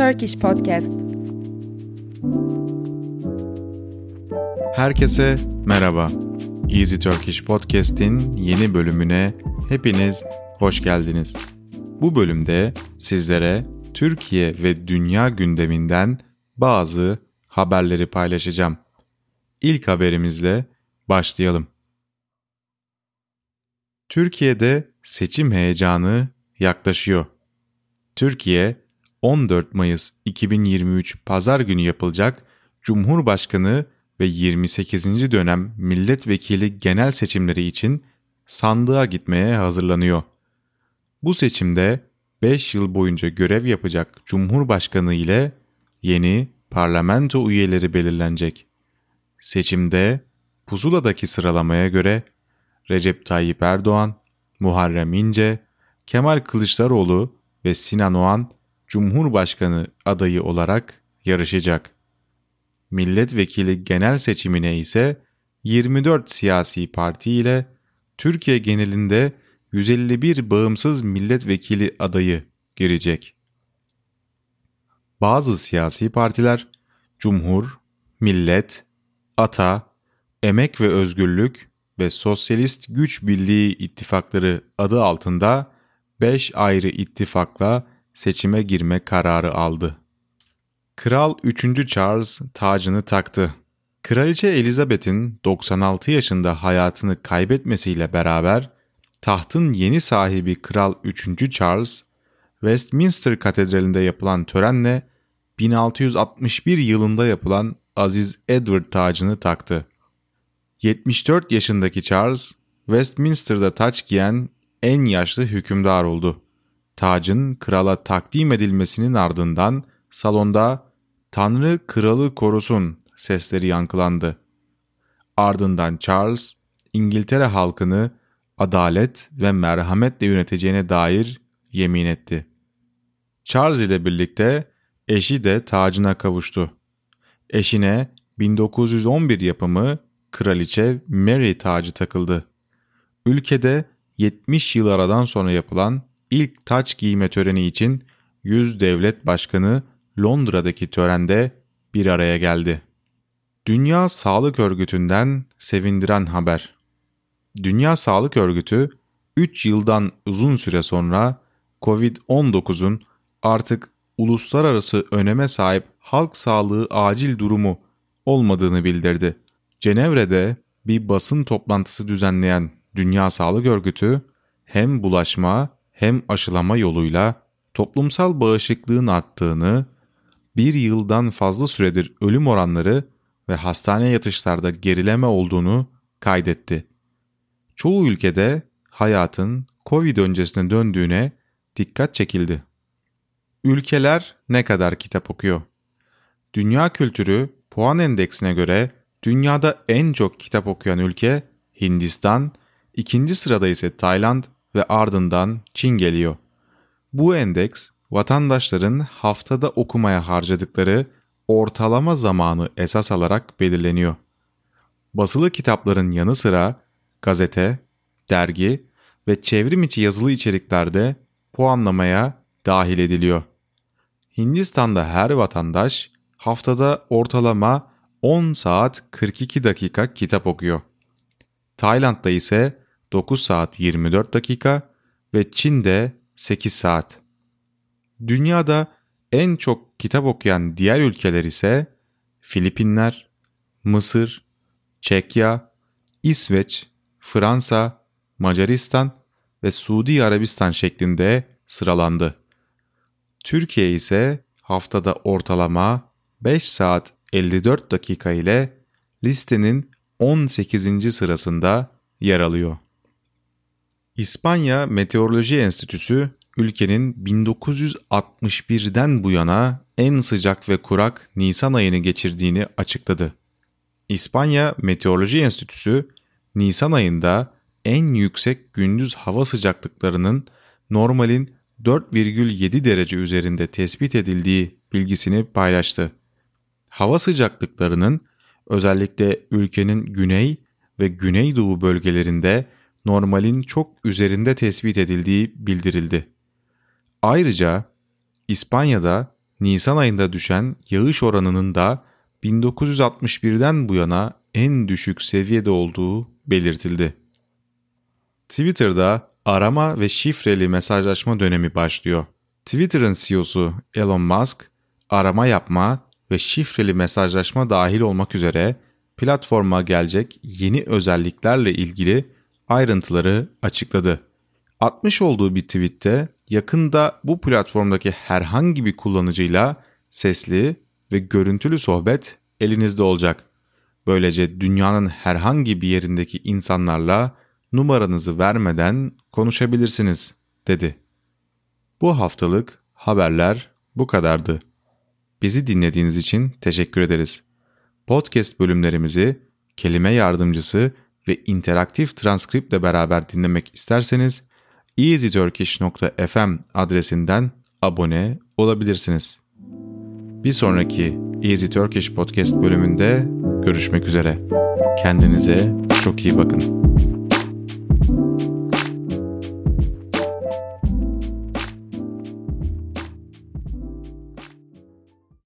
Turkish Podcast. Herkese merhaba. Easy Turkish Podcast'in yeni bölümüne hepiniz hoş geldiniz. Bu bölümde sizlere Türkiye ve dünya gündeminden bazı haberleri paylaşacağım. İlk haberimizle başlayalım. Türkiye'de seçim heyecanı yaklaşıyor. Türkiye 14 Mayıs 2023 Pazar günü yapılacak Cumhurbaşkanı ve 28. dönem milletvekili genel seçimleri için sandığa gitmeye hazırlanıyor. Bu seçimde 5 yıl boyunca görev yapacak Cumhurbaşkanı ile yeni parlamento üyeleri belirlenecek. Seçimde pusuladaki sıralamaya göre Recep Tayyip Erdoğan, Muharrem İnce, Kemal Kılıçdaroğlu ve Sinan Oğan Cumhurbaşkanı adayı olarak yarışacak. Milletvekili genel seçimine ise 24 siyasi parti ile Türkiye genelinde 151 bağımsız milletvekili adayı girecek. Bazı siyasi partiler Cumhur, Millet, Ata, Emek ve Özgürlük ve Sosyalist Güç Birliği ittifakları adı altında 5 ayrı ittifakla seçime girme kararı aldı. Kral 3. Charles tacını taktı. Kraliçe Elizabeth'in 96 yaşında hayatını kaybetmesiyle beraber tahtın yeni sahibi Kral 3. Charles, Westminster Katedrali'nde yapılan törenle 1661 yılında yapılan Aziz Edward tacını taktı. 74 yaşındaki Charles, Westminster'da taç giyen en yaşlı hükümdar oldu. Tacın krala takdim edilmesinin ardından salonda ''Tanrı kralı korusun'' sesleri yankılandı. Ardından Charles, İngiltere halkını adalet ve merhametle yöneteceğine dair yemin etti. Charles ile birlikte eşi de tacına kavuştu. Eşine 1911 yapımı Kraliçe Mary tacı takıldı. Ülkede 70 yıl aradan sonra yapılan ilk taç giyme töreni için 100 devlet başkanı Londra'daki törende bir araya geldi. Dünya Sağlık Örgütü'nden sevindiren haber. Dünya Sağlık Örgütü 3 yıldan uzun süre sonra COVID-19'un artık uluslararası öneme sahip halk sağlığı acil durumu olmadığını bildirdi. Cenevre'de bir basın toplantısı düzenleyen Dünya Sağlık Örgütü hem bulaşma hem aşılama yoluyla toplumsal bağışıklığın arttığını, bir yıldan fazla süredir ölüm oranları ve hastane yatışlarda gerileme olduğunu kaydetti. Çoğu ülkede hayatın Covid öncesine döndüğüne dikkat çekildi. Ülkeler ne kadar kitap okuyor? Dünya kültürü puan endeksine göre dünyada en çok kitap okuyan ülke Hindistan, ikinci sırada ise Tayland ve ardından Çin geliyor. Bu endeks vatandaşların haftada okumaya harcadıkları ortalama zamanı esas alarak belirleniyor. Basılı kitapların yanı sıra gazete, dergi ve çevrim içi yazılı içeriklerde puanlamaya dahil ediliyor. Hindistan'da her vatandaş haftada ortalama 10 saat 42 dakika kitap okuyor. Tayland'da ise 9 saat 24 dakika ve Çin'de 8 saat. Dünyada en çok kitap okuyan diğer ülkeler ise Filipinler, Mısır, Çekya, İsveç, Fransa, Macaristan ve Suudi Arabistan şeklinde sıralandı. Türkiye ise haftada ortalama 5 saat 54 dakika ile listenin 18. sırasında yer alıyor. İspanya Meteoroloji Enstitüsü ülkenin 1961'den bu yana en sıcak ve kurak Nisan ayını geçirdiğini açıkladı. İspanya Meteoroloji Enstitüsü Nisan ayında en yüksek gündüz hava sıcaklıklarının normalin 4,7 derece üzerinde tespit edildiği bilgisini paylaştı. Hava sıcaklıklarının özellikle ülkenin güney ve güneydoğu bölgelerinde normalin çok üzerinde tespit edildiği bildirildi. Ayrıca İspanya'da Nisan ayında düşen yağış oranının da 1961'den bu yana en düşük seviyede olduğu belirtildi. Twitter'da arama ve şifreli mesajlaşma dönemi başlıyor. Twitter'ın CEO'su Elon Musk, arama yapma ve şifreli mesajlaşma dahil olmak üzere platforma gelecek yeni özelliklerle ilgili ayrıntıları açıkladı. Atmış olduğu bir tweette yakında bu platformdaki herhangi bir kullanıcıyla sesli ve görüntülü sohbet elinizde olacak. Böylece dünyanın herhangi bir yerindeki insanlarla numaranızı vermeden konuşabilirsiniz, dedi. Bu haftalık haberler bu kadardı. Bizi dinlediğiniz için teşekkür ederiz. Podcast bölümlerimizi kelime yardımcısı ve interaktif transkriptle beraber dinlemek isterseniz easyturkish.fm adresinden abone olabilirsiniz. Bir sonraki Easy Turkish Podcast bölümünde görüşmek üzere. Kendinize çok iyi bakın.